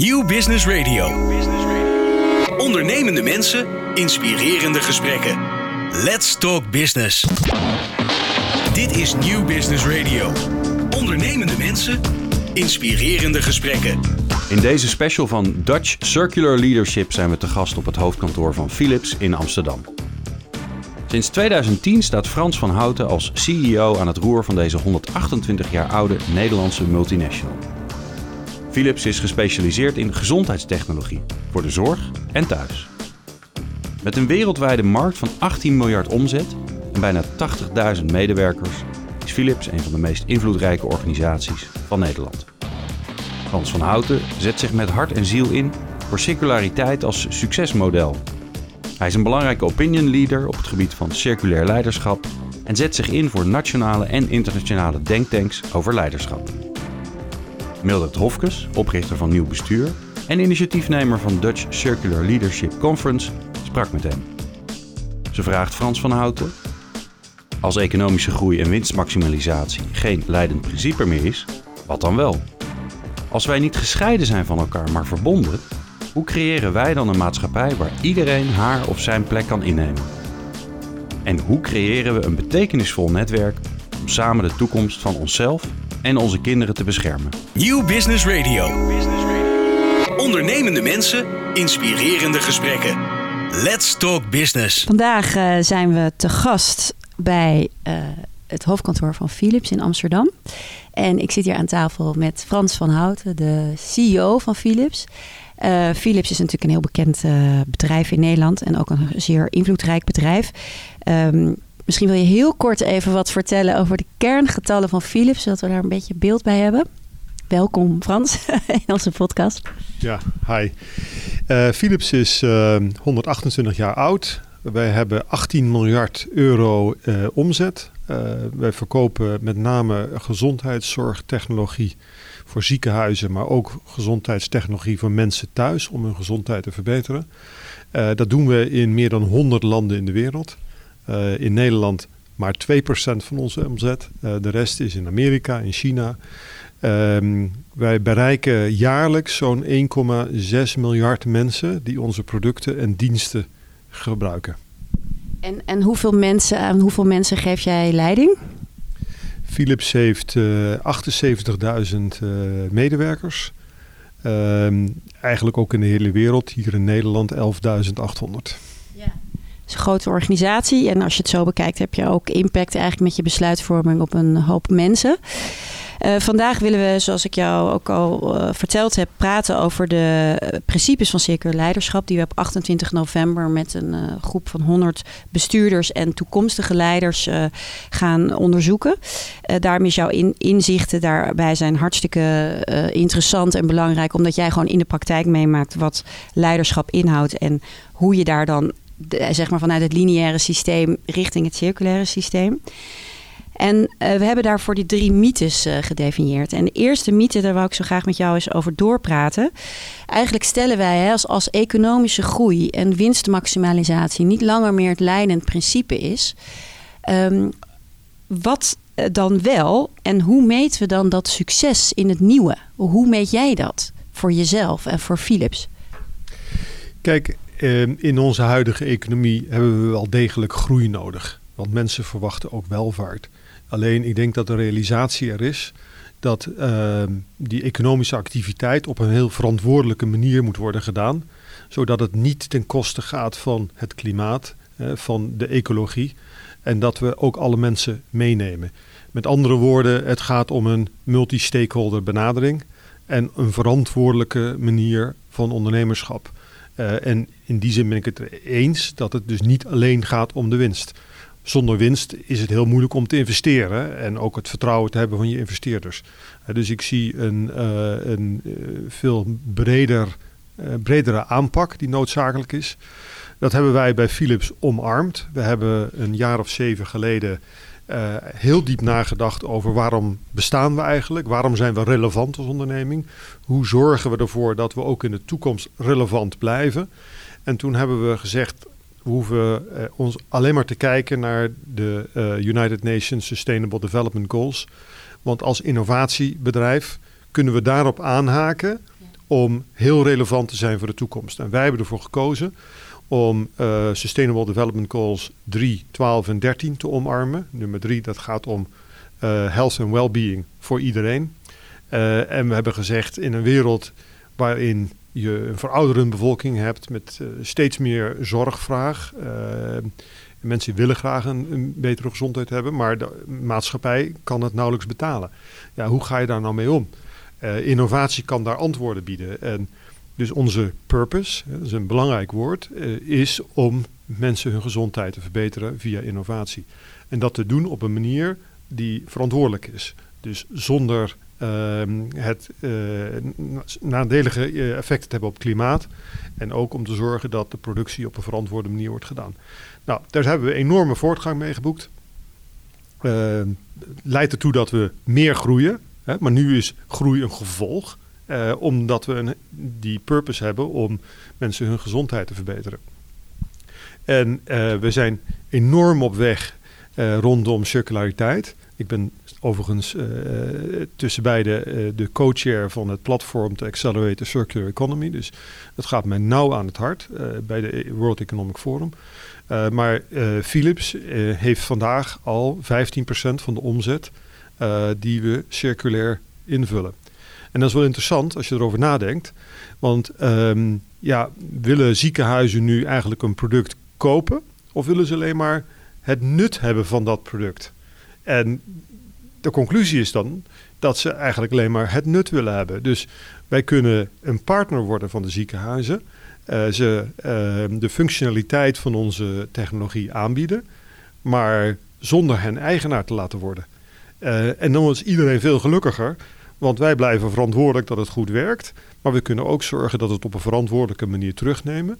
Nieuw Business Radio. Ondernemende mensen, inspirerende gesprekken. Let's talk business. Dit is Nieuw Business Radio. Ondernemende mensen, inspirerende gesprekken. In deze special van Dutch Circular Leadership zijn we te gast op het hoofdkantoor van Philips in Amsterdam. Sinds 2010 staat Frans van Houten als CEO aan het roer van deze 128 jaar oude Nederlandse multinational. Philips is gespecialiseerd in gezondheidstechnologie voor de zorg en thuis. Met een wereldwijde markt van 18 miljard omzet en bijna 80.000 medewerkers is Philips een van de meest invloedrijke organisaties van Nederland. Frans van Houten zet zich met hart en ziel in voor circulariteit als succesmodel. Hij is een belangrijke opinion leader op het gebied van circulair leiderschap en zet zich in voor nationale en internationale denktanks over leiderschap. Mildred Hofkes, oprichter van Nieuw Bestuur en initiatiefnemer van Dutch Circular Leadership Conference, sprak met hem. Ze vraagt Frans van Houten: Als economische groei en winstmaximalisatie geen leidend principe meer is, wat dan wel? Als wij niet gescheiden zijn van elkaar, maar verbonden, hoe creëren wij dan een maatschappij waar iedereen haar of zijn plek kan innemen? En hoe creëren we een betekenisvol netwerk om samen de toekomst van onszelf en onze kinderen te beschermen? Nieuw Business Radio. Ondernemende mensen, inspirerende gesprekken. Let's talk business. Vandaag uh, zijn we te gast bij uh, het hoofdkantoor van Philips in Amsterdam. En ik zit hier aan tafel met Frans van Houten, de CEO van Philips. Uh, Philips is natuurlijk een heel bekend bedrijf in Nederland en ook een zeer invloedrijk bedrijf. Um, Misschien wil je heel kort even wat vertellen over de kerngetallen van Philips, zodat we daar een beetje beeld bij hebben. Welkom Frans in onze podcast. Ja, hi. Uh, Philips is uh, 128 jaar oud. Wij hebben 18 miljard euro uh, omzet. Wij verkopen met name gezondheidszorgtechnologie voor ziekenhuizen, maar ook gezondheidstechnologie voor mensen thuis om hun gezondheid te verbeteren. dat doen we in meer dan 100 landen in de wereld. Uh, in Nederland maar 2% van onze omzet. Uh, de rest is in Amerika, in China. Um, wij bereiken jaarlijks zo'n 1,6 miljard mensen die onze producten en diensten gebruiken. En, en hoeveel mensen, aan hoeveel mensen geef jij leiding? Philips heeft uh, 78.000 medewerkers. Ehm, eigenlijk ook in de hele wereld. Hier in Nederland 11.800 grote organisatie. En als je het zo bekijkt, heb je ook impact eigenlijk met je besluitvorming op een hoop mensen. Uh, vandaag willen we, zoals ik jou ook al uh, verteld heb, praten over de principes van circulair leiderschap. Die we op 28 november met een groep van 100 bestuurders en toekomstige leiders gaan onderzoeken. daarom is jouw in, inzichten daarbij zijn hartstikke interessant en belangrijk, omdat jij gewoon in de praktijk meemaakt wat leiderschap inhoudt en hoe je daar dan zeg maar vanuit het lineaire systeem richting het circulaire systeem. En uh, we hebben daarvoor die drie mythes uh, gedefinieerd. En de eerste mythe, daar wou ik zo graag met jou eens over doorpraten. Eigenlijk stellen wij hè, als, als economische groei en winstmaximalisatie niet langer meer het leidend principe is. Um, wat uh, dan wel en hoe meten we dan dat succes in het nieuwe? Hoe meet jij dat voor jezelf en voor Philips? Kijk, Ehm, in onze huidige economie hebben we wel degelijk groei nodig. Want mensen verwachten ook welvaart. Alleen ik denk dat de realisatie er is dat uh, die economische activiteit op een heel verantwoordelijke manier moet worden gedaan. Zodat het niet ten koste gaat van het klimaat, van de ecologie. En dat we ook alle mensen meenemen. Met andere woorden, het gaat om een multi-stakeholder benadering en een verantwoordelijke manier van ondernemerschap. Uh, en in die zin ben ik het eens dat het dus niet alleen gaat om de winst. Zonder winst is het heel moeilijk om te investeren en ook het vertrouwen te hebben van je investeerders. Uh, dus ik zie een, uh, een veel breder, bredere aanpak die noodzakelijk is. Dat hebben wij bij Philips omarmd. We hebben een jaar of zeven geleden uh, heel diep nagedacht over waarom bestaan we eigenlijk? Waarom zijn we relevant als onderneming? Hoe zorgen we ervoor dat we ook in de toekomst relevant blijven? En toen hebben we gezegd, we hoeven uh, ons alleen maar te kijken naar de uh, United Nations Sustainable Development Goals. Want als innovatiebedrijf kunnen we daarop aanhaken om heel relevant te zijn voor de toekomst. En wij hebben ervoor gekozen om uh, Sustainable Development Goals 3, 12 en 13 te omarmen. Nummer 3, dat gaat om uh, health and well-being voor iedereen. Uh, en we hebben gezegd, in een wereld waarin je een verouderende bevolking hebt met steeds meer zorgvraag. mensen willen graag een, een, betere gezondheid hebben, maar de maatschappij kan het nauwelijks betalen. Ja, hoe ga je daar nou mee om? innovatie kan daar antwoorden bieden. En dus onze purpose, dat is een belangrijk woord, uh, is om mensen hun gezondheid te verbeteren via innovatie. En dat te doen op een manier die verantwoordelijk is. Dus zonder uh, het uh, nadelige eh, effecten te hebben op het klimaat. En ook om te zorgen dat de productie op een verantwoorde manier wordt gedaan. Nou, daar hebben we enorme voortgang mee geboekt. Ehm, leidt ertoe dat we meer groeien. Hè, maar nu is groei een gevolg. Uh, omdat we een, die purpose hebben om mensen hun gezondheid te verbeteren. En uh, we zijn enorm op weg uh, rondom circulariteit. Ik ben overigens tussen beide de co-chair van het platform to accelerate the circular economy. Dus dat gaat mij nauw aan het hart bij de World Economic Forum. maar Philips heeft vandaag al 15% van de omzet die we circulair invullen. En dat is wel interessant als je erover nadenkt. Want um, ja, willen ziekenhuizen nu eigenlijk een product kopen? Of willen ze alleen maar het nut hebben van dat product? En de conclusie is dan dat ze eigenlijk alleen maar het nut willen hebben. Dus wij kunnen een partner worden van de ziekenhuizen. Uh, ze uh, de functionaliteit van onze technologie aanbieden, maar zonder hen eigenaar te laten worden. Uh, en dan is iedereen veel gelukkiger, want wij blijven verantwoordelijk dat het goed werkt. Maar we kunnen ook zorgen dat het op een verantwoordelijke manier terugnemen.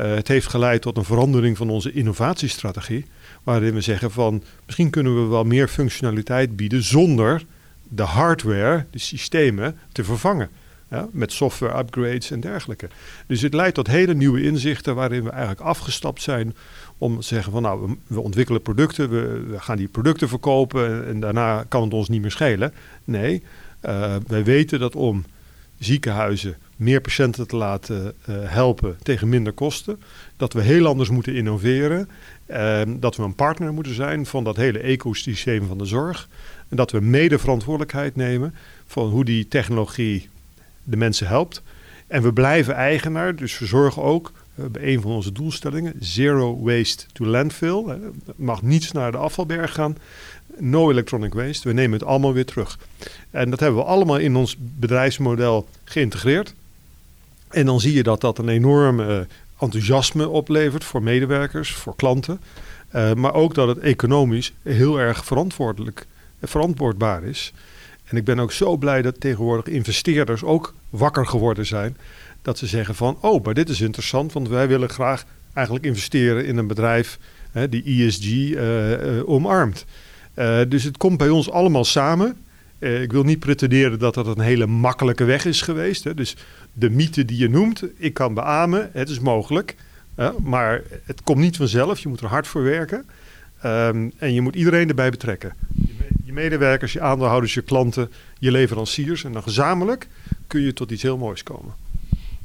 Uh, het heeft geleid tot een verandering van onze innovatiestrategie. Waarin we zeggen van misschien kunnen we wel meer functionaliteit bieden zonder de hardware, de systemen, te vervangen. Ja, met software upgrades en dergelijke. Dus het leidt tot hele nieuwe inzichten waarin we eigenlijk afgestapt zijn om te zeggen van nou, we, ontwikkelen producten, we, we, gaan die producten verkopen en, en, daarna kan het ons niet meer schelen. Nee, uh, wij weten dat om ziekenhuizen meer patiënten te laten uh, helpen tegen minder kosten, dat we heel anders moeten innoveren, uh, dat we een partner moeten zijn van dat hele ecosysteem van de zorg en dat we mede verantwoordelijkheid nemen van hoe die technologie de mensen helpt. En we blijven eigenaar, dus we zorgen ook bij een van onze doelstellingen, zero waste to landfill. Er mag niets naar de afvalberg gaan no electronic waste. We nemen het allemaal weer terug. En dat hebben we allemaal in ons bedrijfsmodel geïntegreerd. En dan zie je dat dat een enorm uh, enthousiasme oplevert voor medewerkers, voor klanten. Uh, maar ook dat het economisch heel erg verantwoordelijk, verantwoordbaar is. En ik ben ook zo blij dat tegenwoordig investeerders ook wakker geworden zijn. Dat ze zeggen van, oh, maar dit is interessant, want wij willen graag eigenlijk investeren in een bedrijf hè, die ESG uh, omarmt. Uh, dus het komt bij ons allemaal samen. Uh, ik wil niet pretenderen dat dat een hele makkelijke weg is geweest. Hè. Dus de mythe die je noemt, ik kan beamen, het is mogelijk. Uh, maar het komt niet vanzelf, je moet er hard voor werken. Um, en je moet iedereen erbij betrekken. Je, medewerkers, je aandeelhouders, je klanten, je leveranciers. En dan gezamenlijk kun je tot iets heel moois komen.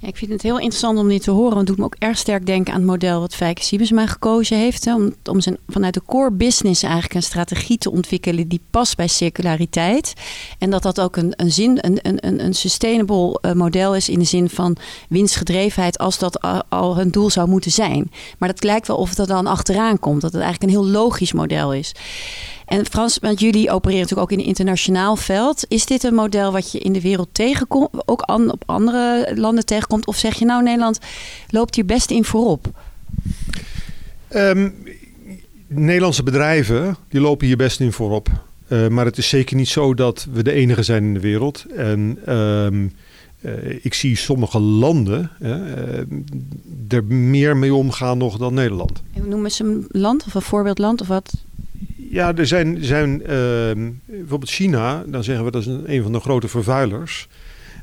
Ik vind het heel interessant om dit te horen. Want het doet me ook erg sterk denken aan het model wat Fijke Siebesma gekozen heeft. Hè, om, om zijn, vanuit de core business eigenlijk een strategie te ontwikkelen die past bij circulariteit. En dat dat ook een, een, zin, een, een, een sustainable uh, model is in de zin van winstgedrevenheid als dat al, al hun doel zou moeten zijn. Maar dat lijkt wel of dat dan achteraan komt. Dat het eigenlijk een heel logisch model is. En Frans, want jullie opereren natuurlijk ook in een internationaal veld. Is dit een model wat je in de wereld tegenkomt, ook an, op andere landen tegenkomt? Of zeg je nou, Nederland loopt hier best in voorop? Um, Nederlandse bedrijven die lopen hier best in voorop. Uh, maar het is zeker niet zo dat we de enige zijn in de wereld. En um, uh, ik zie sommige landen uh, er meer mee omgaan nog dan Nederland. En noemen ze een land of een voorbeeldland of wat? Ja, er zijn, zijn uh, bijvoorbeeld China, dan zeggen we dat is een, een van de grote vervuilers.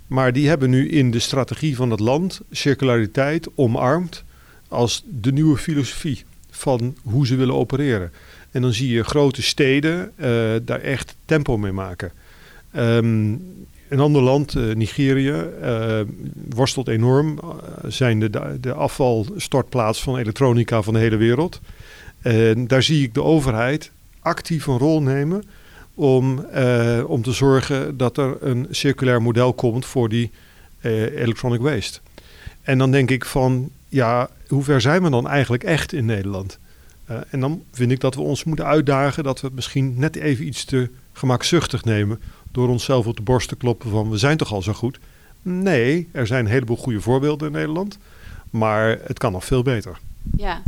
Maar die hebben nu in de strategie van het land circulariteit omarmd als de nieuwe filosofie van hoe ze willen opereren. En dan zie je grote steden uh, daar echt tempo mee maken. Um, een ander land, Nigeria, worstelt enorm. zijn de, de afvalstortplaats van elektronica van de hele wereld. En daar zie ik de overheid actief een rol nemen om, om te zorgen dat er een circulair model komt voor die electronic waste. En dan denk ik van, ja, hoe ver zijn we dan eigenlijk echt in Nederland? Uh, en dan vind ik dat we ons moeten uitdagen dat we het misschien net even iets te gemakzuchtig nemen. Door onszelf op de borst te kloppen van we zijn toch al zo goed. Nee, er zijn een heleboel goede voorbeelden in Nederland. Maar het kan nog veel beter. Ja,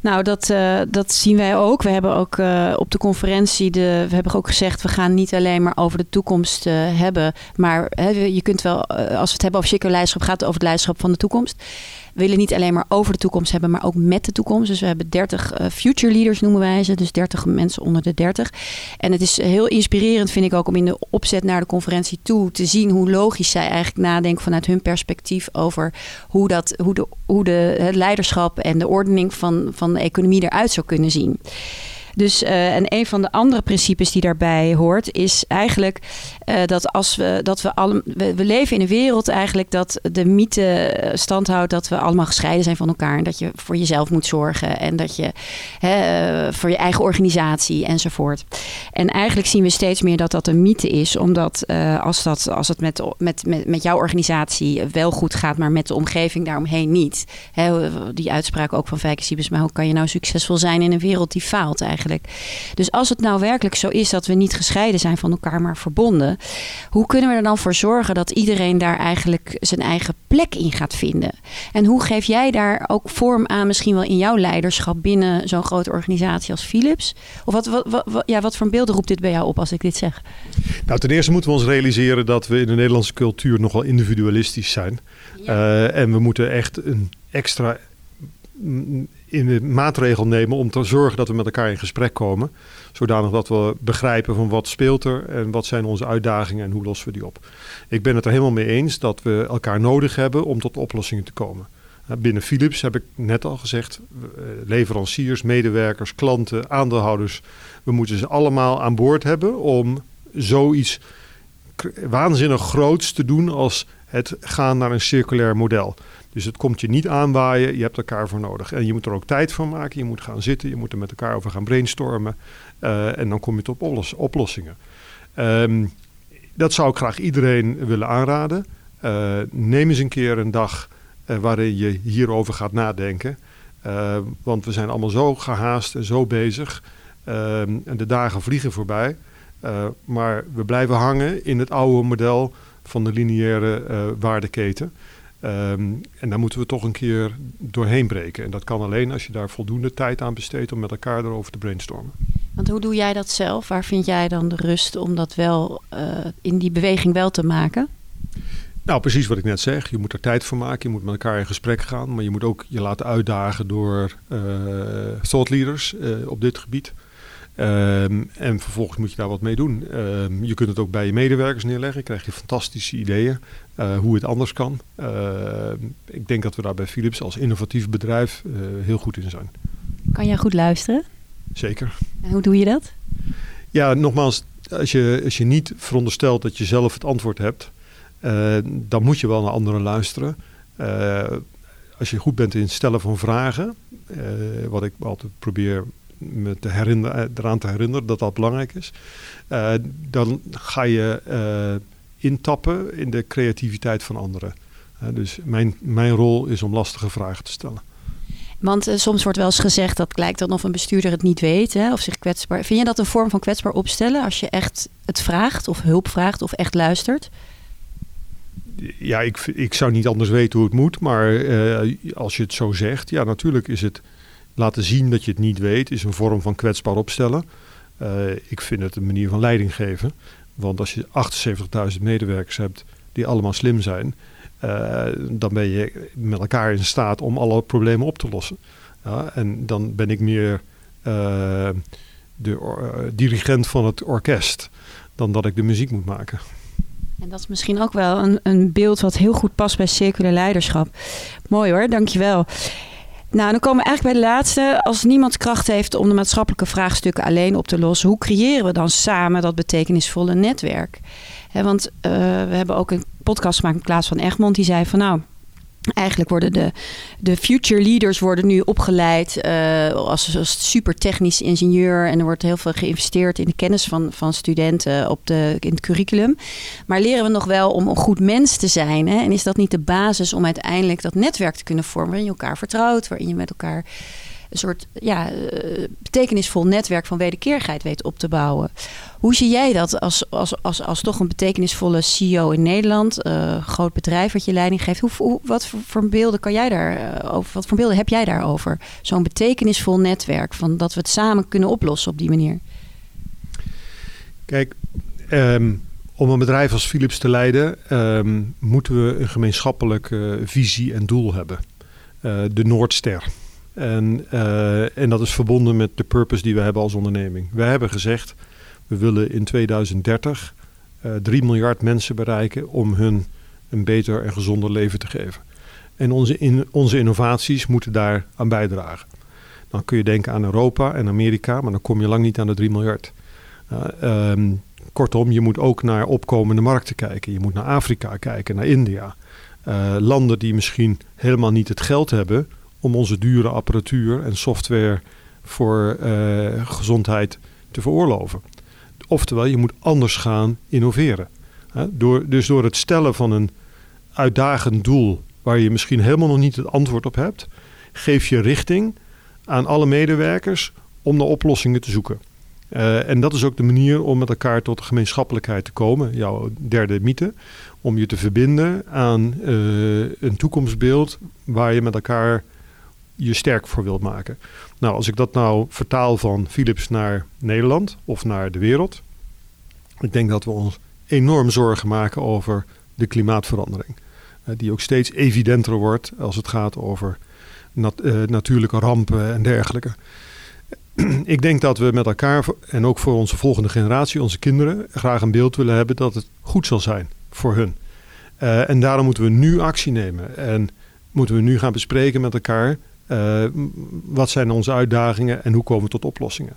nou dat, uh, dat zien wij ook. We hebben ook uh, op de conferentie, de, we hebben ook gezegd, we gaan niet alleen maar over de toekomst uh, hebben. Maar hè, je kunt wel, als we het hebben over circulair leiderschap, gaat het over het leiderschap van de toekomst. We willen niet alleen maar over de toekomst hebben, maar ook met de toekomst. Dus we hebben 30 uh, future leaders noemen wij ze. Dus 30 mensen onder de 30. En het is heel inspirerend, vind ik ook, om in de opzet naar de conferentie toe te zien hoe logisch zij eigenlijk nadenken vanuit hun perspectief over hoe, dat, hoe, de, hoe de, het leiderschap en de ordening van, van de economie eruit zou kunnen zien. Dus, uh, en een van de andere principes die daarbij hoort, is eigenlijk uh, dat als we dat we alle, we, leven in een wereld eigenlijk dat de mythe stand houdt dat we allemaal gescheiden zijn van elkaar. En dat je voor jezelf moet zorgen en dat je hè, voor je eigen organisatie enzovoort. En eigenlijk zien we steeds meer dat dat een mythe is, omdat als, dat, als het met, met, met, met jouw organisatie wel goed gaat, maar met de omgeving daaromheen niet. Hè, die uitspraak ook van Fijke Siebes, maar hoe kan je nou succesvol zijn in een wereld die faalt eigenlijk? Dus als het nou werkelijk zo is dat we niet gescheiden zijn van elkaar, maar verbonden, hoe kunnen we er dan voor zorgen dat iedereen daar eigenlijk zijn eigen plek in gaat vinden? En hoe geef jij daar ook vorm aan, misschien wel in jouw leiderschap binnen zo'n grote organisatie als Philips? Of wat, wat, wat, ja, wat voor beelden roept dit bij jou op als ik dit zeg? Nou, ten eerste moeten we ons realiseren dat we in de Nederlandse cultuur nogal individualistisch zijn. Ja. Uh, en we moeten echt een extra in de maatregel nemen om te zorgen dat we met elkaar in gesprek komen. Zodanig dat we begrijpen van wat speelt er en wat zijn onze uitdagingen en hoe lossen we die op. Ik ben het er helemaal mee eens dat we elkaar nodig hebben om tot oplossingen te komen. Binnen Philips heb ik net al gezegd, eh, leveranciers, medewerkers, klanten, aandeelhouders. We moeten ze allemaal aan boord hebben om zoiets waanzinnig groots te doen als het gaan naar een circulair model. Dus het komt je niet aanwaaien, je hebt elkaar voor nodig. En je moet er ook tijd voor maken, je moet gaan zitten, je moet er met elkaar over gaan brainstormen. Uh, en dan kom je tot oplos oplossingen. Um, dat zou ik graag iedereen willen aanraden. Uh, neem eens een keer een dag uh, waarin je hierover gaat nadenken. want we zijn allemaal zo gehaast en zo bezig. Ehm, en de dagen vliegen voorbij. maar we blijven hangen in het oude model van de lineaire waardeketen. Um, en daar moeten we toch een keer doorheen breken. En dat kan alleen als je daar voldoende tijd aan besteedt om met elkaar erover te brainstormen. Want hoe doe jij dat zelf? Waar vind jij dan de rust om dat wel uh, in die beweging wel te maken? Nou, precies wat ik net zeg. Je moet er tijd voor maken. Je moet met elkaar in gesprek gaan. Maar je moet ook je laten uitdagen door uh, thought leaders uh, op dit gebied. Um, en vervolgens moet je daar wat mee doen. Um, je kunt het ook bij je medewerkers neerleggen. Je krijgt je fantastische ideeën uh, hoe het anders kan. Uh, ik denk dat we daar bij Philips als innovatief bedrijf uh, heel goed in zijn. Kan jij goed luisteren? Zeker. En hoe doe je dat? Ja, nogmaals, als je, als je niet veronderstelt dat je zelf het antwoord hebt, dan moet je wel naar anderen luisteren. als je goed bent in het stellen van vragen, wat ik altijd probeer me te herinneren, eraan te herinneren dat dat belangrijk is, dan ga je intappen in de creativiteit van anderen. Uh, dus mijn, mijn rol is om lastige vragen te stellen. Want soms wordt wel eens gezegd dat lijkt dan of een bestuurder het niet weet hè, of zich kwetsbaar. Vind je dat een vorm van kwetsbaar opstellen als je echt het vraagt of hulp vraagt of echt luistert? Ja, ik, ik zou niet anders weten hoe het moet, maar uh, als je het zo zegt, ja, natuurlijk is het laten zien dat je het niet weet, is een vorm van kwetsbaar opstellen. ik vind het een manier van leiding geven. Want als je 78.000 medewerkers hebt die allemaal slim zijn, uh, dan ben je met elkaar in staat om alle problemen op te lossen. En dan ben ik meer uh, de dirigent van het orkest dan dat ik de muziek moet maken. En dat is misschien ook wel een, een beeld wat heel goed past bij circulair leiderschap. Mooi hoor, dankjewel. Nou, dan komen we eigenlijk bij de laatste. Als niemand kracht heeft om de maatschappelijke vraagstukken alleen op te lossen, hoe creëren we dan samen dat betekenisvolle netwerk? want we hebben ook een podcast gemaakt met Klaas van Egmond. Die zei van nou, Eigenlijk worden de, de future leaders worden nu opgeleid uh, als, als super technisch ingenieur. En er wordt heel veel geïnvesteerd in de kennis van, van studenten op de, in het curriculum. Maar leren we nog wel om een goed mens te zijn? Hè? En is dat niet de basis om uiteindelijk dat netwerk te kunnen vormen waarin je elkaar vertrouwt, waarin je met elkaar een soort ja, eh, betekenisvol netwerk van wederkeerigheid weet op te bouwen. Hoe zie jij dat als, als, als, als toch een betekenisvolle CEO in Nederland, uh, groot bedrijf wat je leiding geeft? Hoe, wat voor beelden kan jij daar uh, over? Wat voor beelden heb jij daarover? Zo'n betekenisvol netwerk van dat we het samen kunnen oplossen op die manier. Kijk, um, om een bedrijf als Philips te leiden, um, moeten we een gemeenschappelijke visie en doel hebben. De Noordster. En, uh, en dat is verbonden met de purpose die we hebben als onderneming. We hebben gezegd, we willen in 2030 uh, 3 miljard mensen bereiken om hun een beter en gezonder leven te geven. En onze, onze innovaties moeten daar aan bijdragen. Dan kun je denken aan Europa en Amerika, maar dan kom je lang niet aan de 3 miljard. Uh, um, kortom, je moet ook naar opkomende markten kijken. Je moet naar Afrika kijken, naar India. Uh, landen die misschien helemaal niet het geld hebben om onze dure apparatuur en software voor uh, gezondheid te veroorloven. Oftewel, je moet anders gaan innoveren. Door, dus door het stellen van een uitdagend doel waar je misschien helemaal nog niet het antwoord op hebt, geef je richting aan alle medewerkers om naar oplossingen te zoeken. Uh, en dat is ook de manier om met elkaar tot gemeenschappelijkheid te komen, jouw derde mythe. Om je te verbinden aan uh, een toekomstbeeld waar je met elkaar je sterk voor wilt maken. Nou, als ik dat nou vertaal van Philips naar Nederland of naar de wereld. Ik denk dat we ons enorm zorgen maken over de klimaatverandering. Uh, die ook steeds evidenter wordt als het gaat over uh, natuurlijke rampen en dergelijke. ik denk dat we met elkaar en ook voor onze volgende generatie, onze kinderen, graag een beeld willen hebben dat het goed zal zijn voor hun. Uh, en daarom moeten we nu actie nemen en moeten we nu gaan bespreken met elkaar uh, wat zijn onze uitdagingen en hoe komen we tot oplossingen.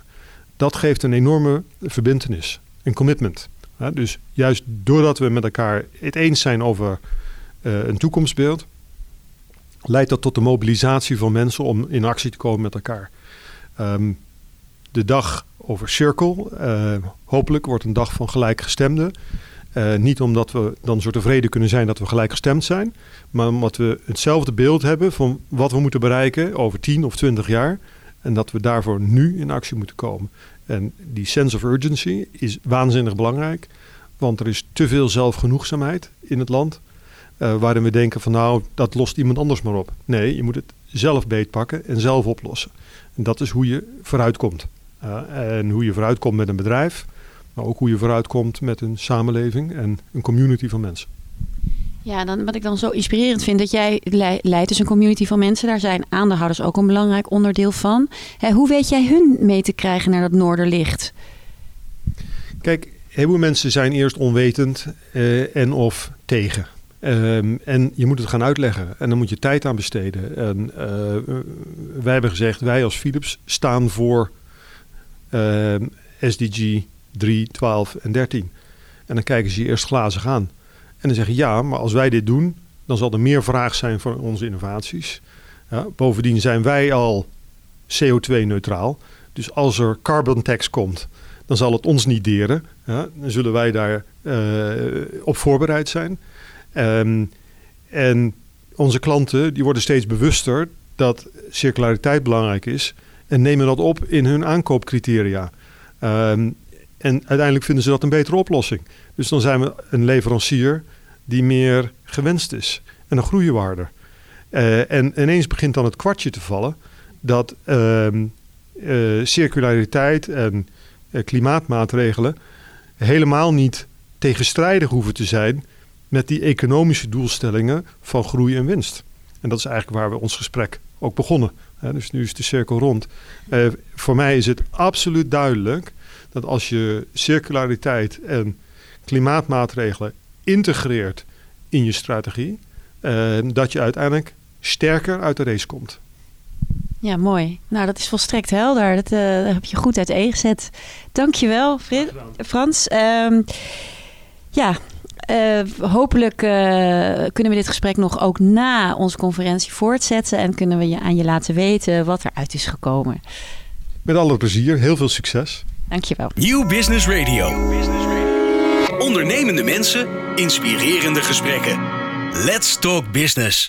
Dat geeft een enorme verbindenis, een commitment. Dus juist doordat we met elkaar het eens zijn over uh, een toekomstbeeld, leidt dat tot de mobilisatie van mensen om in actie te komen met elkaar. Um, de dag over Circle, hopelijk wordt een dag van gelijkgestemden. Uh, niet omdat we dan zo tevreden kunnen zijn dat we gelijk gestemd zijn, maar omdat we hetzelfde beeld hebben van wat we moeten bereiken over 10 of 20 jaar. En dat we daarvoor nu in actie moeten komen. En die sense of urgency is waanzinnig belangrijk, want er is te veel zelfgenoegzaamheid in het land. Uh, waarin we denken van nou, dat lost iemand anders maar op. Nee, je moet het zelf beetpakken en zelf oplossen. En dat is hoe je vooruitkomt. Uh, en hoe je vooruitkomt met een bedrijf, maar ook hoe je vooruitkomt met een samenleving en een community van mensen. Ja, dan, wat ik dan zo inspirerend vind, dat jij leidt dus een community van mensen. Daar zijn aandeelhouders ook een belangrijk onderdeel van. Hè, hoe weet jij hun mee te krijgen naar dat Noorderlicht? Kijk, heel veel mensen zijn eerst onwetend uh, en of tegen. Um, en je moet het gaan uitleggen en dan moet je tijd aan besteden. En uh, wij hebben gezegd, wij als Philips staan voor uh, SDG 3, 12 en 13. En dan kijken ze je eerst glazig aan. En dan zeggen ja, maar als wij dit doen, dan zal er meer vraag zijn voor onze innovaties. Bovendien zijn wij al CO2-neutraal. Dus als er carbon tax komt, dan zal het ons niet deren. Dan zullen wij daar uh, op voorbereid zijn. Um, en onze klanten die worden steeds bewuster dat circulariteit belangrijk is en nemen dat op in hun aankoopcriteria. Um, en uiteindelijk vinden ze dat een betere oplossing. Dus dan zijn we een leverancier die meer gewenst is. En dan groeien we harder. Uh, en ineens begint dan het kwartje te vallen dat uh, uh, circulariteit en eh, klimaatmaatregelen helemaal niet tegenstrijdig hoeven te zijn met die economische doelstellingen van groei en winst. En dat is eigenlijk waar we ons gesprek ook begonnen. dus nu is de cirkel rond. Voor mij is het absoluut duidelijk dat als je circulariteit en klimaatmaatregelen integreert in je strategie, eh, dat je uiteindelijk sterker uit de race komt. Ja, mooi. Nou, dat is volstrekt helder. Dat eh, heb je goed uiteengezet. gezet. Dankjewel, Frans. Um, ja, eh, hopelijk kunnen we dit gesprek nog ook na onze conferentie voortzetten. En kunnen we je aan je laten weten wat eruit is gekomen. Met alle plezier. Heel veel succes. Dankjewel. Nieuw Business Radio. Ondernemende mensen, inspirerende gesprekken. Let's talk business.